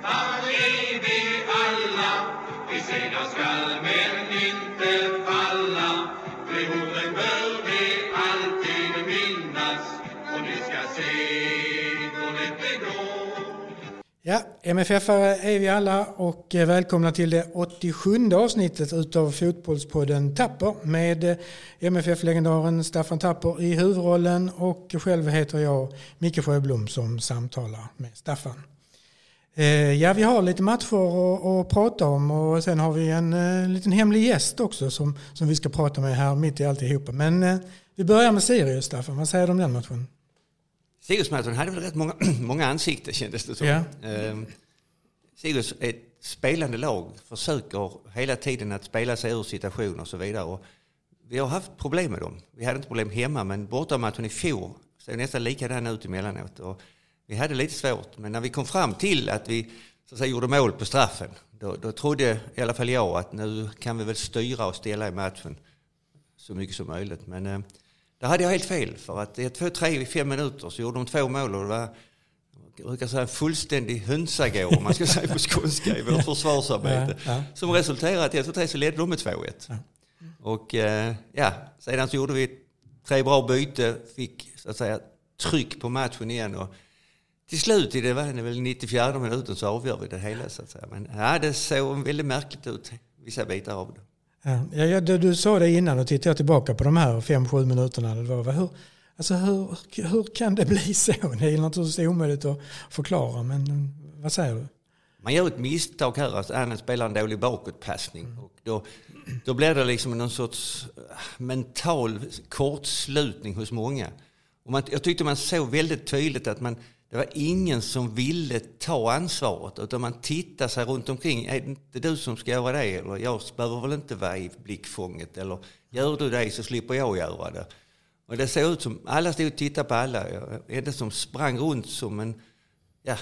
kämpar är vi alla. Vi segrar skall men inte falla. De orden bör vi alltid minnas. Och ni ska se hur lätt det går. Ja, MFF-are är vi alla och eh, välkomna till det 87 avsnittet utav Fotbollspodden Tapper med eh, MFF-legendaren Staffan Tapper i huvudrollen och själv heter jag Micke Sjöblom som samtalar med Staffan. Eh, Ja, vi har lite matcher att, att prata om och sen har vi en eh, liten hemlig gäst också som, som vi ska prata med här mitt i alltihopa. Men eh, vi börjar med Sirius, Staffan. Vad säger du om den matchen? Siriusmatchen hade väl rätt många, många ansikten kändes det som. Ja. Ehm, Sirius är ett spelande lag, försöker hela tiden att spela sig ur situationer och så vidare. Och vi har haft problem med dem. Vi hade inte problem hemma, men bortamatchen i fjol såg nästan likadan ut emellanåt. Och vi hade lite svårt, men när vi kom fram till att vi så att säga, gjorde mål på straffen, då, då trodde i alla fall jag att nu kan vi väl styra och ställa i matchen så mycket som möjligt. Men eh, där hade jag helt fel, för att i fem minuter så gjorde de två mål och det var jag brukar säga en fullständig hönsagård om man ska säga på skånska i vårt försvarsarbete. Ja, ja. Som resulterade i att efter tre så ledde de med 2-1. Och eh, ja, sedan så gjorde vi tre bra byte, fick så att säga tryck på matchen igen. Och till slut i det var det väl 94 minuten så avgör vi det hela så att säga. Men ja, det såg väldigt märkligt ut, vissa bitar av det. Ja, ja, du, du sa det innan och tittar jag tillbaka på de här fem sju minuterna. Det var, hur, alltså hur, hur kan det bli så? Det är naturligtvis omöjligt att förklara, men vad säger du? Man gör ett misstag här, alltså Anna spelar en dålig bakåtpassning. Och då, då blir det liksom någon sorts eh, mental kortslutning hos många. Och man, jag tyckte man såg väldigt tydligt att man, det var ingen som ville ta ansvaret. Utan man tittade sig runt omkring. Är det inte du som ska göra det? Eller jag behöver väl inte vara i blickfånget? Eller gör du det så slipper jag göra det. Och det såg ut som, alla stod och tittade på alla. En som sprang runt som en, ja,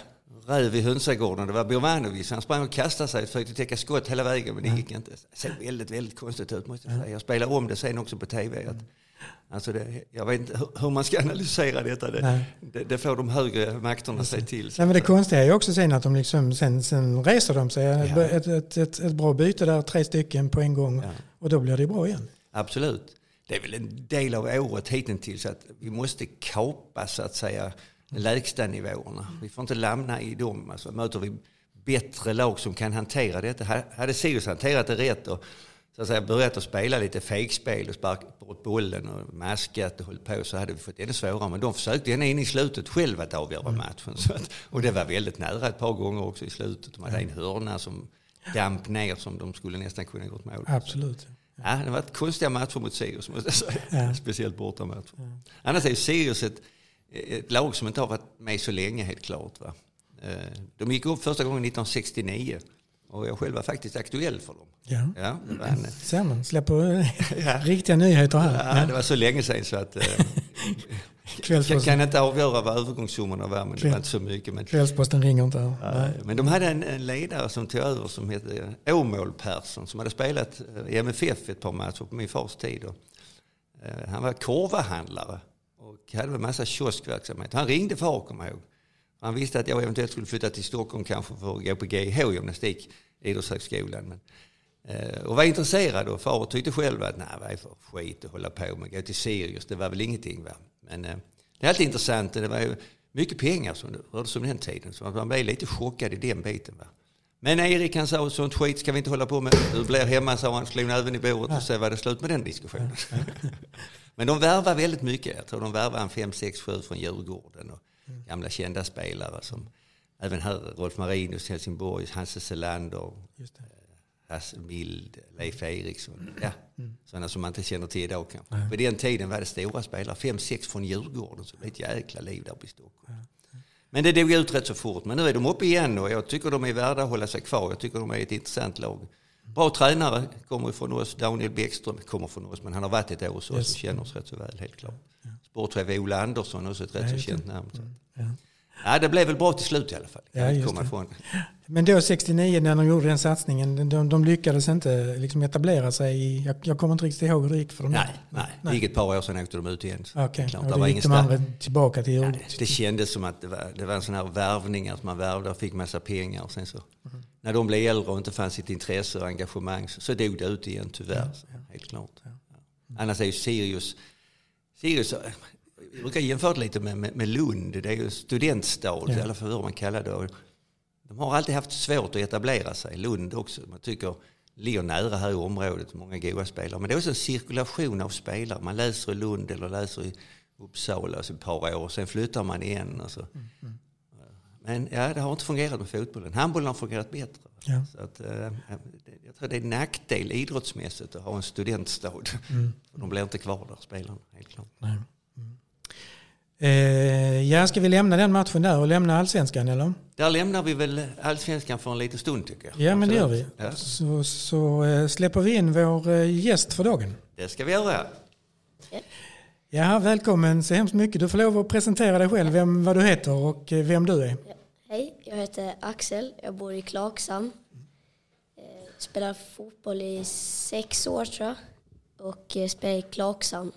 räv i hönsagården. Det var Björvanovic. Han sprang och kastade sig och försökte täcka skott hela vägen men det gick inte. Det såg väldigt, väldigt konstigt ut måste jag säga. Jag spelade om det sen också på tv. Att, alltså det, jag vet inte hur- man ska analysera detta. Det, det, det får de högre makterna sig till. Nej, men det konstiga är ju också sen att de liksom, sen, sen reser de sig. Ett, ett, ett, ett bra byte där, tre stycken på en gång. Ja. Och då blir det bra igen. Absolut. Det är väl en del av året hittills att vi måste kapa så att säga lägsta nivåerna. Vi får inte lämna i dem. Alltså, möter vi bättre lag som kan hantera detta. Ha- Hade Sirius hanterat det rätt och så att säga, börjat att spela lite fejkspel och sparkat bort bollen och maskat och hållit på så hade vi fått ännu svårare. Men de försökte ända in i slutet själv att avgöra matchen. Så att, och det var väldigt nära ett par gånger också i slutet. De hade en hörna som damp ner som de skulle nästan kunna gjort mål. Absolut. Ja, det har varit konstiga matcher mot Sirius måste jag säga. Ja. Speciellt bortamatcher. Annars är ju Sirius ett, ett lag som inte har varit med så länge helt klart. Va? Eh, De gick upp första gången 1969 och jag själv var faktiskt aktuell för dem. Ja. Ja, det, var en, Ser man, släpper eh, riktiga nyheter här. ja, det var så länge sedan så att... eh, Jag kan inte avgöra vad övergångssummorna var men det var inte så mycket. Men, Kvällsposten ringer inte här. Men de hade en, en ledare som tog över som hette Åmål Persson som hade spelat eh, i MFF ett par matcher på min fars tid. Och, eh, han var korvahandlare och hade en massa kioskverksamhet. Han ringde far, kommer jag ihåg. Han visste att jag eventuellt skulle flytta till Stockholm kanske för att gå på GH gymnastik, idrottshögskolan. Men, eh, och var intresserad och far tyckte själv att nej, vad är för skit att hålla på med, gå till Sirius, det var väl ingenting. Va? Men eh, det är alltid intressant, det var ju mycket pengar som det rörde sig om den tiden. Så man blev lite chockad i den biten. Va? Men Erik han sa sånt skit ska vi inte hålla på med. Du blir hemma sa han, slog näven i bordet och så var det slut med den diskussionen. Men de värvar väldigt mycket. Jag tror de värvar en 5, 6, 7 från Djurgården och gamla kända spelare som även här Rolf Marinus, Helsingborg, Hasse Selander, det. Hasse Mild, Leif Eriksson. Ja, sådana som man inte känner till idag kanske. På den tiden var det stora spelare, 5, 6 från Djurgården, så det blev ett jäkla liv där uppe i Stockholm. Men det dog ut rätt så fort. Men nu är de uppe igen och jag tycker de är värda att hålla sig kvar. Jag tycker de är ett intressant lag. Bra tränare, kommer från oss. Daniel Bäckström kommer från oss, men han har varit ett år hos oss och känner oss rätt så väl, helt klart. Sportchef Ola Andersson, också ett rätt så känt namn. Så. Ja. Ja, det blev väl bra till slut i alla fall. Ja, Komma ifrån. Men då 69 när de gjorde den satsningen, de, de lyckades inte liksom etablera sig i, jag, jag kommer inte riktigt ihåg hur det gick för dem. Nej, nej. Gick ett par år sedan åkte de ut igen. Okej, Klart, och det då var gick ingen de andra tillbaka till Nej, det kändes som att det var, det var en sån här värvning, att man värvade och fick massa pengar. Och sen så, Mhm. När de blev äldre och inte fanns sitt intresse och engagemang så, så dog det ut igen tyvärr. Så, helt klart. Ja. Annars är ju Sirius, Sirius jag brukar jämföra lite med, med, med Lund. Det är ju studentstad, Ja. alla fall hur man kallar det. De har alltid haft svårt att etablera sig. Lund också. Man tycker ligger nära här i området, många goda spelare. Men det är också en cirkulation av spelare. Man läser i Lund eller läser i Uppsala så ett par år och sen flyttar man igen. Och så. Men ja, det har inte fungerat med fotbollen. Handbollen har fungerat bättre. Ja. Så att, eh, jag tror det är en nackdel idrottsmässigt att ha en studentstad. För De blir inte kvar där, spelarna. Helt klart. Nej. Mm. Eh, ja, ska vi lämna den matchen där och lämna allsvenskan eller? Där lämnar vi väl allsvenskan för en liten stund tycker jag. Ja, men det gör vi. Ja, Så, så eh, släpper vi in vår eh, gäst för dagen. det ska vi göra. Ja, välkommen så hemskt mycket. Du får lov att presentera dig själv, vem, vad du heter och eh, vem du är. Ja. Hej, jag heter Axel. Jag bor i Klagshamn. Eh, Spelar fotboll i sex år tror jag. Och eh, spelar i Klagshamn.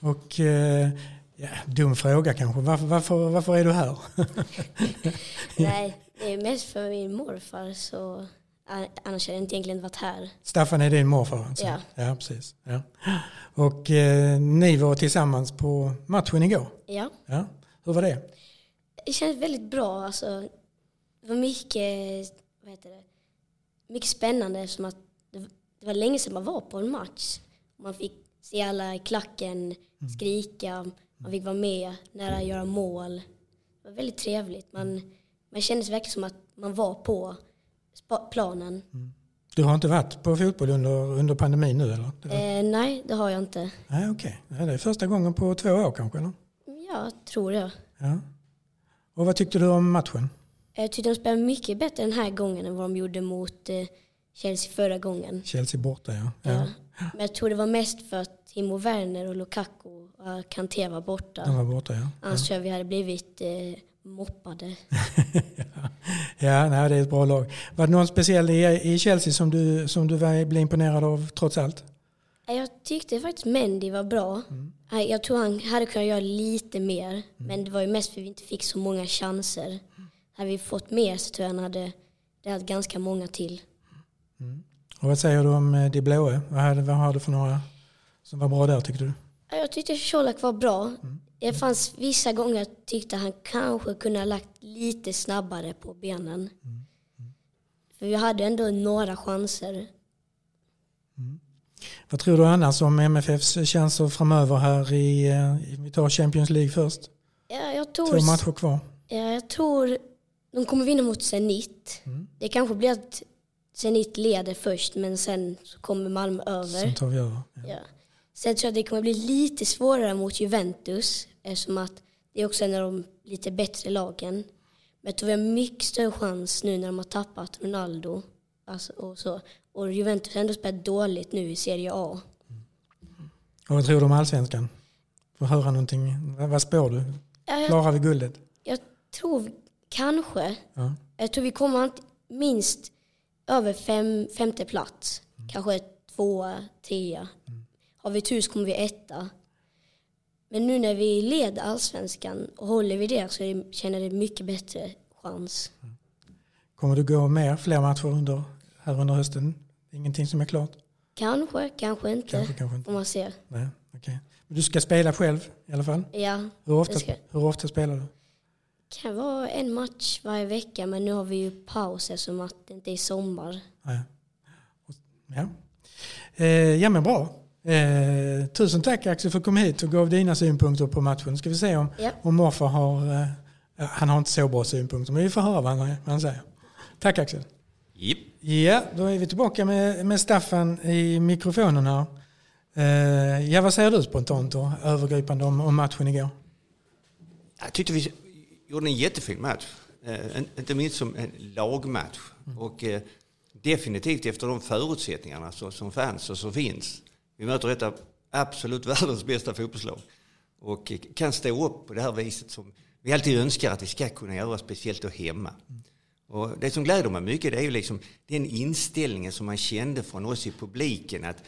Och eh, ja, dum fråga kanske. Varför, varför, varför är du här? Nej, det är mest för min morfar så annars hade jag inte egentligen varit här. Staffan är din morfar alltså? Ja. Ja, precis. Ja. Och eh, ni var tillsammans på matchen igår? Ja, Ja. Hur var det? Det känns väldigt bra. Alltså, det var mycket, vad heter det, mycket spännande som att det, var länge sedan man var på en match. Man fick se alla i klacken skrika, man fick vara med nära göra mål. Det var väldigt trevligt. Man, man kände sig verkligen som att man var på planen. Du har inte varit på fotboll under, under pandemin nu eller? Eh, nej, det har jag inte. Nej, okej. Ja, det är första gången på två år kanske? Eller? Ja, tror jag. Ja. Och vad tyckte du om matchen? Jag tyckte de spelade mycket bättre den här gången än vad de gjorde mot eh, Chelsea förra gången. Chelsea borta ja. Ja. ja. Men jag tror det var mest för att Timo Werner och Lukaku och Kanté var borta. De var borta ja. Annars tror jag vi hade blivit eh, moppade. Ja, nej, det är ett bra lag. Var det någon speciell i, i Chelsea som du, som du blev imponerad av trots allt? Nej, Jag tyckte faktiskt Mendy var bra. Nej, Jag tror han hade kunnat göra lite mer. Men det var ju mest för att vi inte fick så många chanser. Hade vi fått mer så tror jag han hade det hade ganska många till. Och vad säger du om eh, de blåa? Vad, hade, vad har du för några som var bra där tyckte du? Ja, Jag tyckte Colak var bra. Det fanns vissa gånger jag tyckte han kanske kunde ha lagt lite snabbare på benen. För vi hade ändå några chanser. Vad tror du annars om MFFs chanser framöver här i, eh, vi tar Champions League först? Ja, jag, Två tror, matcher kvar. ja, jag tror de kommer vinna mot Zenit. Det kanske blir att Zenit leder först men sen kommer Malmö över. Sen tar vi över. Ja. Ja. Sen tror jag det kommer bli lite svårare mot Juventus eftersom att det är också en av de lite bättre lagen. Men jag tror vi har mycket större chans nu när de har tappat Ronaldo. Alltså, och, så. och Juventus har ändå spelat dåligt nu i Serie A. Och vad tror du om allsvenskan? Får höra någonting. Vad, spår du? Jag, Klarar vi guldet? jag tror kanske, Ja. jag tror vi kommer att minst över fem, femte plats. Kanske tvåa, trea. Har vi tur så kommer vi etta. Men nu när vi leder allsvenskan och håller vi det så känner det mycket bättre chans. Kommer du gå mer, fler matcher under, här under hösten? Ingenting som är klart? Kanske, kanske inte. Kanske, kanske inte. Får man se. Nej, okej. Men du ska spela själv i alla fall? Ja, Hur ofta, Det ska- hur ofta spelar du? kan vara en match varje vecka men nu har vi ju paus eftersom att det inte är sommar. Nej. Ja, eh, ja men bra. Eh, tusen tack Axel för att du kom hit och gav dina synpunkter på matchen. Ska vi se om, Ja. om morfar har... Eh, ja, han har inte så bra synpunkter men vi får höra vad han, vad han säger. Tack Axel. Jipp. Ja, då är vi tillbaka med, med Staffan i mikrofonen här. Eh, ja, vad säger du spontant då, övergripande om, om matchen igår? Jag tyckte vi gjorde en jättefin match. Eh, inte minst som en lagmatch. Och eh, definitivt efter de förutsättningarna som, som fanns och som finns. Vi möter ett av absolut världens bästa fotbollslag. och kan stå upp på det här viset som vi alltid önskar att vi ska kunna göra, speciellt då hemma. Och det som gläder mig mycket det är ju liksom den inställningen som man kände från oss i publiken att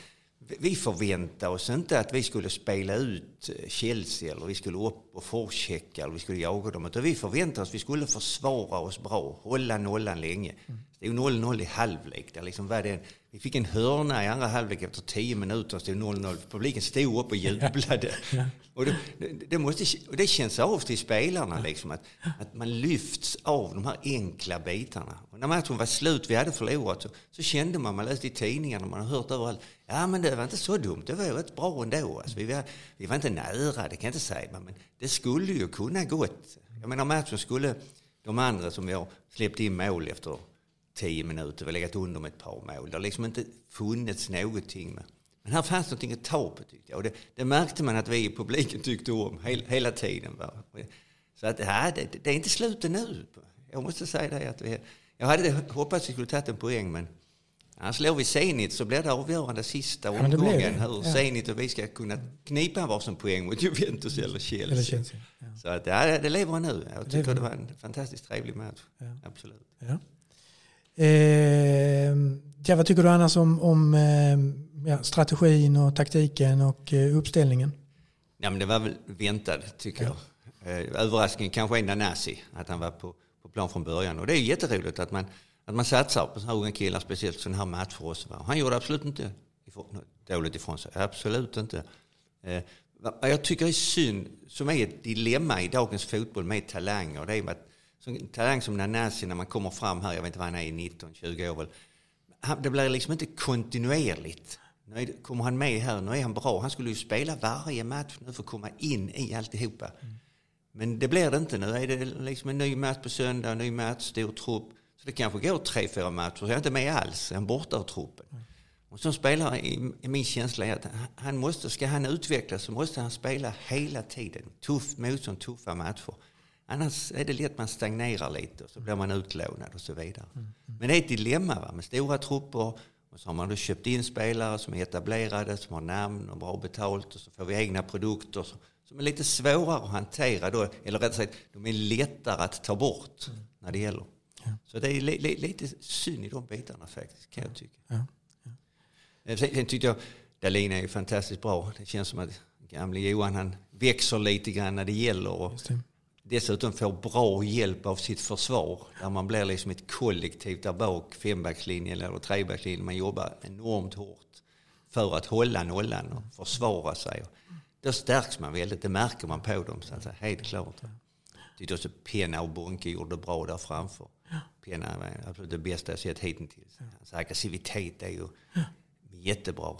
vi förväntade oss inte att vi skulle spela ut eh, Chelsea eller vi skulle upp och forechecka eller vi skulle jaga dem. Utan vi förväntade oss att vi skulle försvara oss bra, hålla nollan länge. Det är ju 0-0 i halvlek. Det liksom var det, vi fick en hörna i andra halvlek efter tio minuter. Stod 0-0. Publiken stod upp och jublade. Ja. Och det, det, måste, och det känns av till spelarna, liksom, att, att man lyfts av de här enkla bitarna. Och när matchen var slut, vi hade förlorat, så, så kände man, man läste i tidningarna, man har hört överallt, ja men det var inte så dumt, det var ju rätt bra ändå. Alltså, vi, var, vi var inte nära, det kan jag inte säga, men det skulle ju kunna gått. Jag menar matchen skulle, de andra som vi har släppt in mål efter tio minuter, vi har legat under med ett par mål. Det har liksom inte funnits någonting med. Men här fanns någonting att ta på tyckte jag. Och det, det märkte man att vi i publiken tyckte om hela, hela tiden. Så att, ja, det, det, är inte slut nu. Jag måste säga det. Att vi, jag hade hoppats att vi skulle tagit en poäng men Annars slår vi Zenit så blir det avgörande sista ja, omgången hur ja. Zenit och vi ska kunna knipa varsin poäng mot Juventus eller Chelsea. Eller Chelsea ja. Så att, ja, det lever nu. Jag tycker det, det var en fantastiskt trevlig match. Ja. Absolut. Ja. Eh, ja, vad tycker du annars om, om eh, ja, strategin och taktiken och eh, uppställningen? Ja, men det var väl väntat tycker ja. jag. Eh, överraskningen kanske är Nanasi, att han var på, på plan från början. Och det är jätteroligt att man, att man satsar på här unga killar, speciellt sådana här match för oss. Han gjorde absolut inte dåligt ifrån sig, absolut inte. Eh, vad jag tycker är synd, som är ett dilemma i dagens fotboll med talanger, det är att en talang som Nanasi när man kommer fram här, jag vet inte vad han är, 19-20 år väl. Det blir liksom inte kontinuerligt. Nu kommer han med här, nu är han bra. Han skulle ju spela varje match nu för att komma in i alltihopa. Mm. Men det blir det inte. Nu är det liksom en ny match på söndag, en ny match, stor trupp. Så det kanske går tre, fyra matcher så jag är inte med alls. Han borta ur truppen. Och som spelare, i, min känsla är att han måste, ska han utvecklas så måste han spela hela tiden. Tuff motstånd, tuffa matcher. Annars är det lätt man stagnerar lite och så blir man utlånad och så vidare. Mm. mm. Men det är ett dilemma va? med stora trupper och så har man då köpt in spelare som är etablerade, som har namn och bra betalt och så får vi egna produkter som är lite svårare att hantera då, eller rättare sagt, de är lättare att ta bort mm. när det gäller. Ja. Så det är li, li, lite synd i de bitarna faktiskt, kan jag tycka. Ja. Ja. Eh, sen, sen tyckte jag Dahlin är ju fantastiskt bra. Det känns som att gamle Johan han växer lite grann när det gäller. Och dessutom får bra hjälp av sitt försvar. Där man blir liksom ett kollektiv där bak, fembackslinjen eller trebackslinjen. Man jobbar enormt hårt för att hålla nollan och försvara sig. Då stärks man väldigt, det märker man på dem så att säga, helt klart. Tyckte också Penna och Bonke gjorde bra där framför. Penna var absolut det bästa jag sett hittills. Hans aggressivitet är ju jättebra.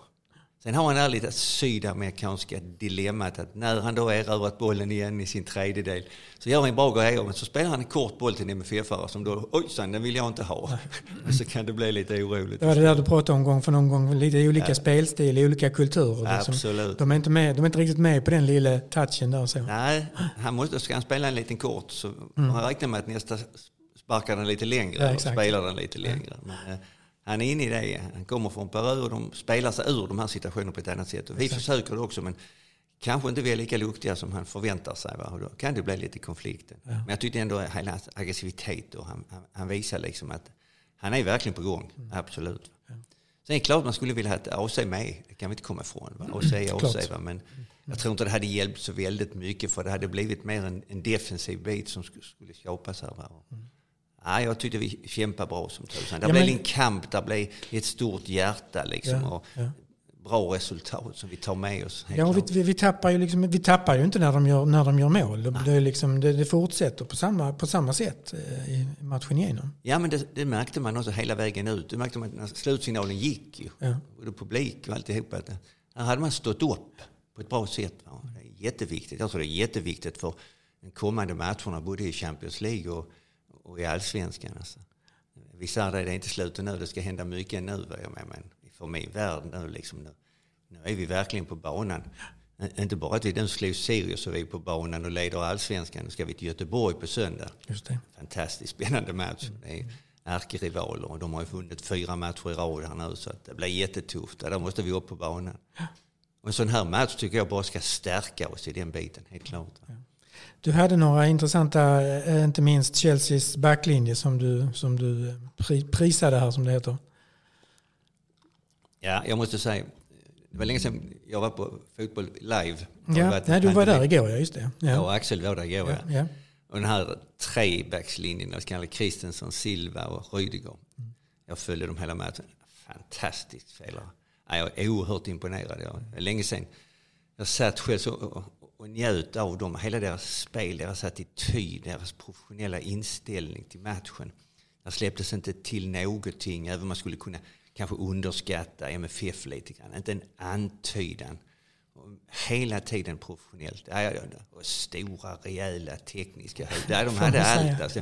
Sen har han det här lite sydamerikanska dilemmat att när han då erövrat bollen igen i sin tredjedel så gör han en bra grej men så spelar han en kort boll till en MFF-are som då, oj den vill jag inte ha. Och så kan det bli lite oroligt. Det var det där du pratade om gång för någon gång, lite olika ja. spelstil, olika kulturer. Liksom. Absolut. De är, inte med, de är inte riktigt med på den lilla touchen där. Så. Nej, han måste, ska han spela en liten kort så mm. han räknar med att nästa sparkar den lite längre ja, och spelar den lite längre. Men, eh, han är inne i det. Han kommer från Peru och de spelar sig ur de här situationerna på ett annat sätt. Och vi Exakt. försöker det också men kanske inte vi är lika duktiga som han förväntar sig. Va? Och då kan det bli lite konflikter. Ja. Men jag tyckte ändå att hans aggressivitet och han, han, han, visar liksom att han är verkligen på gång. Mm. Absolut. Ja. Sen är det klart man skulle vilja ha ett AC med. Det kan vi inte komma ifrån. Va? AC är AC. Va? Men jag tror inte det hade hjälpt så väldigt mycket för det hade blivit mer en, en defensiv bit som skulle, skulle skapas här. Va? Mm. Ja, jag tyckte vi kämpade bra som tusan. Det ja, blev men... en kamp, det blev ett stort hjärta liksom. Ja, och ja. Bra resultat som vi tar med oss. Ja, vi, vi, tappar ju liksom, vi tappar ju inte när de gör, när de gör mål. Det, det, liksom, det, det, fortsätter på samma, på samma sätt eh, i matchen igenom. Ja, men det, det, märkte man också hela vägen ut. Det märkte man när slutsignalen gick. Ju. Ja. Och publik och alltihopa. Här hade man stått upp på ett bra sätt. Det är jätteviktigt. Jag tror det är jätteviktigt för de kommande matcherna både i Champions League och och i allsvenskan. Alltså. Vi sa det, det är inte slutet nu, det ska hända mycket nu. Jag med, men för min värld nu, liksom, nu, nu är vi verkligen på banan. Inte bara att vi nu slog Sirius och vi är på banan och leder allsvenskan. Nu ska vi till Göteborg på söndag. Just det. Fantastiskt spännande match. Mm. Det är ärkerivaler och de har ju vunnit fyra matcher i rad här nu så det blir jättetufft. Där måste vi upp på banan. Och en sån här match tycker jag bara ska stärka oss i den biten, helt klart. Du hade några intressanta, eh, inte minst Chelseas backlinje som du, som du eh, pri- prisade här som det heter. Ja, jag måste säga, det var länge sedan jag var på fotboll live. Ja, nej, du var där igår, ja just det. Jag och Ja, Axel var där igår. ja, Ja. ja. Och den här trebackslinjen, jag kallar Kristensson, Silva och Rydiger. Jag följde dem hela matchen. Fantastiskt spelare. Ja, jag är oerhört imponerad. Jag, länge sedan jag satt själv så, och, njöt av dem. Hela deras spel, deras attityd, deras professionella inställning till matchen. Där släpptes inte till någonting, även om man skulle kunna kanske underskatta MFF lite grann. Inte en antydan. Hela tiden professionellt. Och stora, rejäla, tekniska. Ja, de hade allt. Alltså.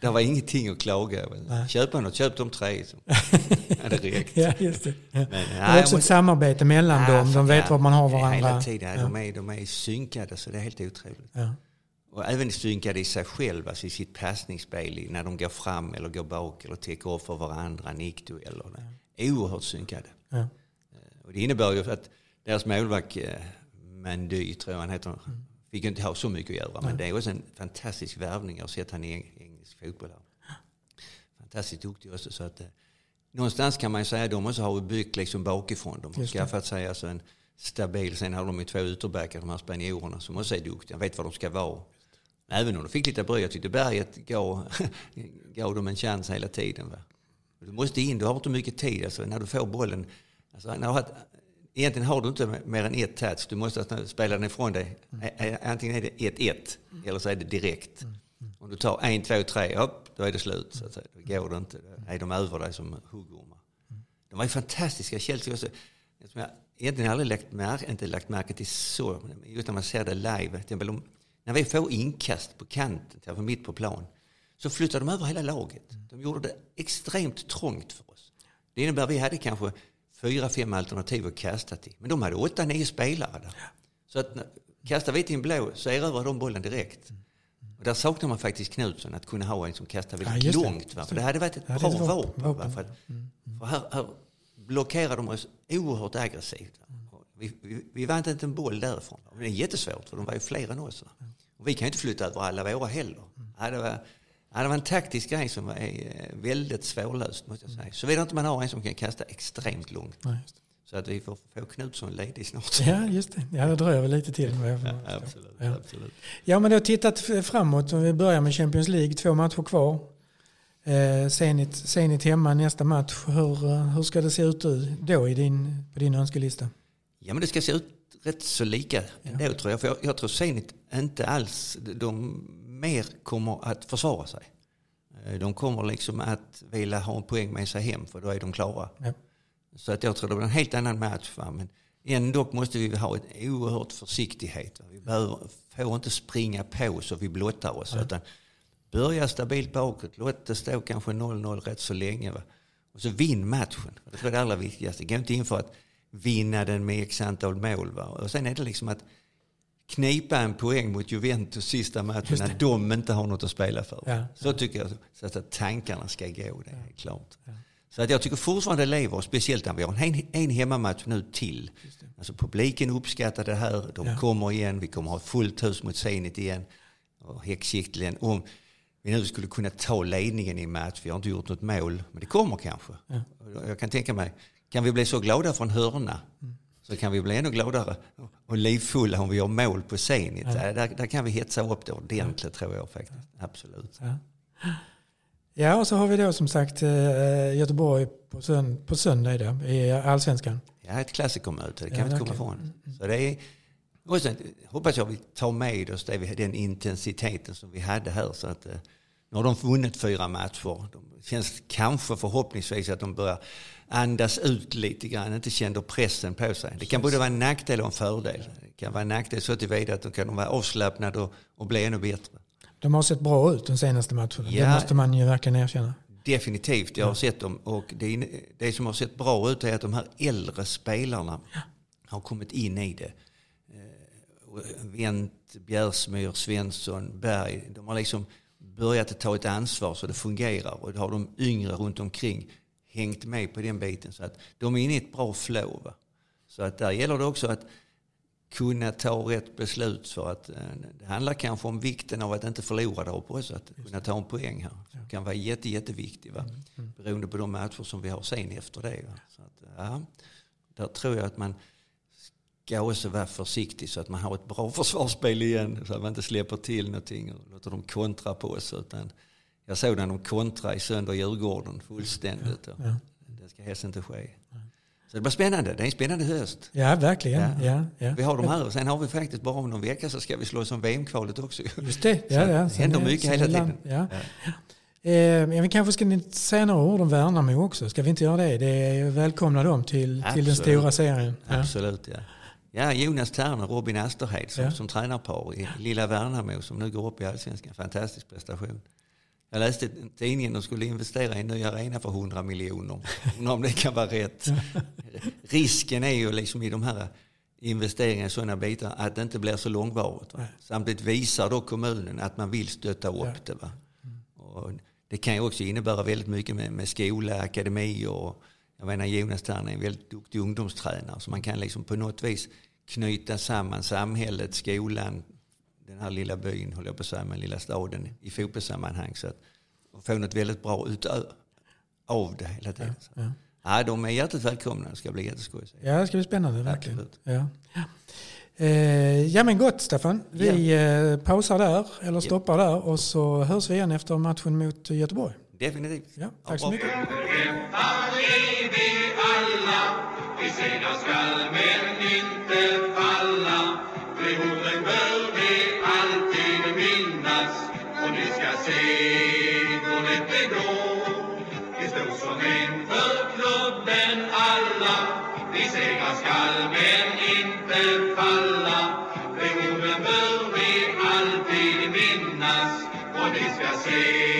Det var ingenting att klaga över. Köpa något, köp de tre. Så. Ja, det räckte. ja, just det. Men, Det är också ett samarbete mellan Ja, dem. De fan, vet ja. var man har Hela varandra. tiden. Ja. De, är, de är synkade så det är helt otroligt. Ja. Och även synkade i sig själva, alltså i sitt passningsspel, när de går fram eller går bak eller täcker upp för varandra, nickdueller. Oerhört synkade. Ja. Eh, Och det innebär ju att deras målvakt, eh, Mandy tror jag han heter, Mm. fick inte ha så mycket att göra. Men det är också en fantastisk värvning. Jag har sett han i eng- engelsk fotboll. Här. Fantastiskt duktig också. Så att, eh, någonstans kan man säga att de också har byggt liksom bakifrån. De har skaffat sig alltså en stabil, sen har de ju två ytterbackar, de här spanjorerna som också är duktiga, vet var de ska vara. Även om de fick lite bry, jag tyckte Berget gav, gav dem en chans hela tiden. Va? Du måste in, du har inte mycket tid. Alltså, när du får bollen, alltså, när du har, egentligen har du inte mer än ett touch. Du måste spela den ifrån dig. Ä- Antingen är det 1-1 eller så är det direkt. Om du tar en, två, tre, upp, då är det slut. Så att säga. Då går det inte. Då är de över dig som huggormar. De var ju fantastiska, Chelsea också. Som jag egentligen aldrig lagt märke, inte lagt märke till så, just när man ser det live. Till exempel om, när vi får inkast på kanten, till exempel mitt på plan, så flyttar de över hela laget. De gjorde det extremt trångt för oss. Det innebär att vi hade kanske fyra, fem alternativ att kasta till. Men de hade åtta, nio spelare där. Så att kastar vi till en blå så erövrar de bollen direkt. Och där saknar man faktiskt Knutsson, att kunna ha en som kastar Ja, väldigt det. långt. Va? För det hade varit ett Ja, bra vapen. vapen. va? För, att, för här, här blockerar de oss oerhört aggressivt. Vi, vi, vi vann inte en boll därifrån. Det är jättesvårt för de var ju fler än oss. va? Och vi kan ju inte flytta över alla våra heller. Ja, det, var, ja, det var en taktisk grej som var eh, väldigt svårlöst måste jag säga. Såvida inte man har en som kan kasta extremt långt. Ja. Så att vi får få Knutsson ledig snart. Ja, just det. Ja, det dröjer väl lite till. förstå. Absolut, Ja. absolut. Ja, men har tittat framåt. Om vi börjar med Champions League, två matcher kvar. Eh, Zenit, Zenit hemma nästa match. Hur, eh, hur ska det se ut då i din, på din önskelista? Ja, men det ska se ut rätt så lika ändå tror jag. För jag, jag tror Zenit inte alls, de mer kommer att försvara sig. Eh, De kommer liksom att vilja ha en poäng med sig hem för då är de klara. Ja. Så att jag tror det blir en helt annan match. Va? Men ändå måste vi ha en oerhört försiktighet. Va? Vi behöver, får inte springa på så vi blottar oss. Utan börja stabilt bakåt, låt det stå kanske 0-0 rätt så länge. Va? Och så vinn matchen. Det tror jag är det allra viktigaste. Gå inte in för att vinna den med x antal mål. Va? Och sen är det liksom att knipa en poäng mot Juventus sista matchen när de inte har något att spela för. Ja. Så tycker jag så att tankarna ska gå, det är klart. Så att jag tycker fortfarande lever, speciellt när vi har en, en hemmamatch nu till. Alltså publiken uppskattar det här, de Ja. kommer igen, vi kommer ha fullt hus mot Zenit igen. Och om vi nu skulle kunna ta ledningen i match, vi har inte gjort något mål, men det kommer kanske. Jag kan tänka mig, kan vi bli så glada från hörna så kan vi bli ännu gladare och livfulla om vi gör mål på Zenit. Där, där kan vi hetsa upp det ordentligt tror jag faktiskt. Absolut. Ja. ja, och så har vi då som sagt eh, Göteborg på, sönd- på söndag idag, i Allsvenskan. Ja, ett klassikermöte, det kan Ja, vi inte komma ifrån. Så det är, och sen hoppas jag vi tar med oss det, den intensiteten som vi hade här. Så att, eh, nu har de vunnit fyra matcher. Det känns kanske förhoppningsvis att de börjar andas ut lite grann, inte känner pressen på sig. Det kan både vara en nackdel och en fördel. Det kan vara en nackdel så tillvida att de kan vara avslappnade och, och bli ännu bättre. De har sett bra ut de senaste matcherna. Det Ja. måste man ju verkligen erkänna. Definitivt, jag har sett dem. Och det, det som har sett bra ut är att de här äldre spelarna har kommit in i det. Eh, Wendt, Bjärsmyr, Svensson, Berg. De har liksom börjat att ta ett ansvar så det fungerar. Och då har de yngre runt omkring hängt med på den biten. Så att de är inne i ett bra flow. Va? Så att där gäller det också att kunna ta rätt beslut för att eh, det handlar kanske om vikten av att inte förlora där uppe också. Att kunna ta en poäng här. Det kan vara jätte, jätteviktigt. Va? Mm, mm. Beroende på de matcher som vi har sen efter det. Va? Så att, ja, där tror jag att man ska också vara försiktig så att man har ett bra försvarsspel igen. Så att man inte släpper till någonting och låter dem kontra på oss. Utan jag såg när de kontra i sönder Djurgården fullständigt. Ja, ja. Det ska helst inte ske. Så det blir spännande. Det är en spännande höst. Ja, verkligen. Ja. Ja. Vi har de här och sen har vi faktiskt bara om någon vecka så ska vi slåss om VM-kvalet också. Just det. Ja, ja. det händer mycket hela tiden. Ja. Eh, vi kanske ska säga några ord om Värnamo också. Ska vi inte göra det? Det är välkomna dem till, till den stora serien. Absolut, ja. Ja, Jonas Terner och Robin Asterhed som, ja. som tränarpar i lilla Värnamo som nu går upp i allsvenskan. Fantastisk prestation. Jag läste i tidningen att de skulle investera i en ny arena för 100 miljoner. Undrar om det kan vara rätt. Risken är ju liksom i de här investeringarna i sådana bitar att det inte blir så långvarigt. Va? Samtidigt visar då kommunen att man vill stötta upp ja. det. Va? Och det kan ju också innebära väldigt mycket med, med skola, akademi och jag menar Jonas Tern är en väldigt duktig ungdomstränare så man kan liksom på något vis knyta samman samhället, skolan, den här lilla byn, håller jag på att säga, men lilla staden i fotbollssammanhang. Så att, få något väldigt bra utav av det hela tiden. Ja, ja. ja, de är hjärtligt välkomna. Det ska bli jätteskoj. Ja, det ska bli spännande verkligen. Ja. Ja. Eh, ja men gott Staffan. Vi ja. eh, pausar där, eller stoppar där och så hörs vi igen efter matchen mot Göteborg. Definitivt. Ja, tack så mycket. Vi